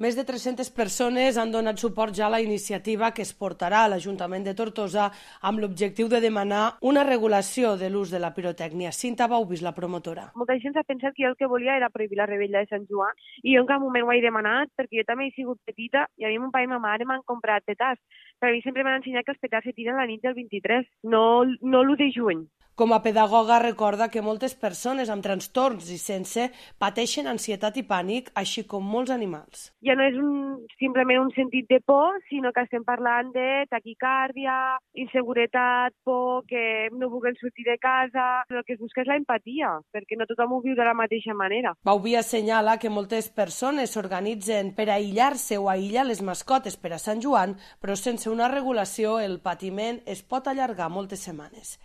Més de 300 persones han donat suport ja a la iniciativa que es portarà a l'Ajuntament de Tortosa amb l'objectiu de demanar una regulació de l'ús de la pirotècnia. Cinta Baubis, la promotora. Molta gent s'ha pensat que jo el que volia era prohibir la rebella de Sant Joan i jo en cap moment ho he demanat perquè jo també he sigut petita i a mi mon pare i ma mare m'han comprat petards. Però a mi sempre m'han ensenyat que els petards se tiren la nit del 23, no, no l'1 de juny. Com a pedagoga recorda que moltes persones amb trastorns i sense pateixen ansietat i pànic, així com molts animals. Ja no és un, simplement un sentit de por, sinó que estem parlant de taquicàrdia, inseguretat, por, que no vulguin sortir de casa... El que es busca és la empatia, perquè no tothom ho viu de la mateixa manera. Bauvi assenyala que moltes persones s'organitzen per aïllar-se o aïllar les mascotes per a Sant Joan, però sense una regulació el patiment es pot allargar moltes setmanes.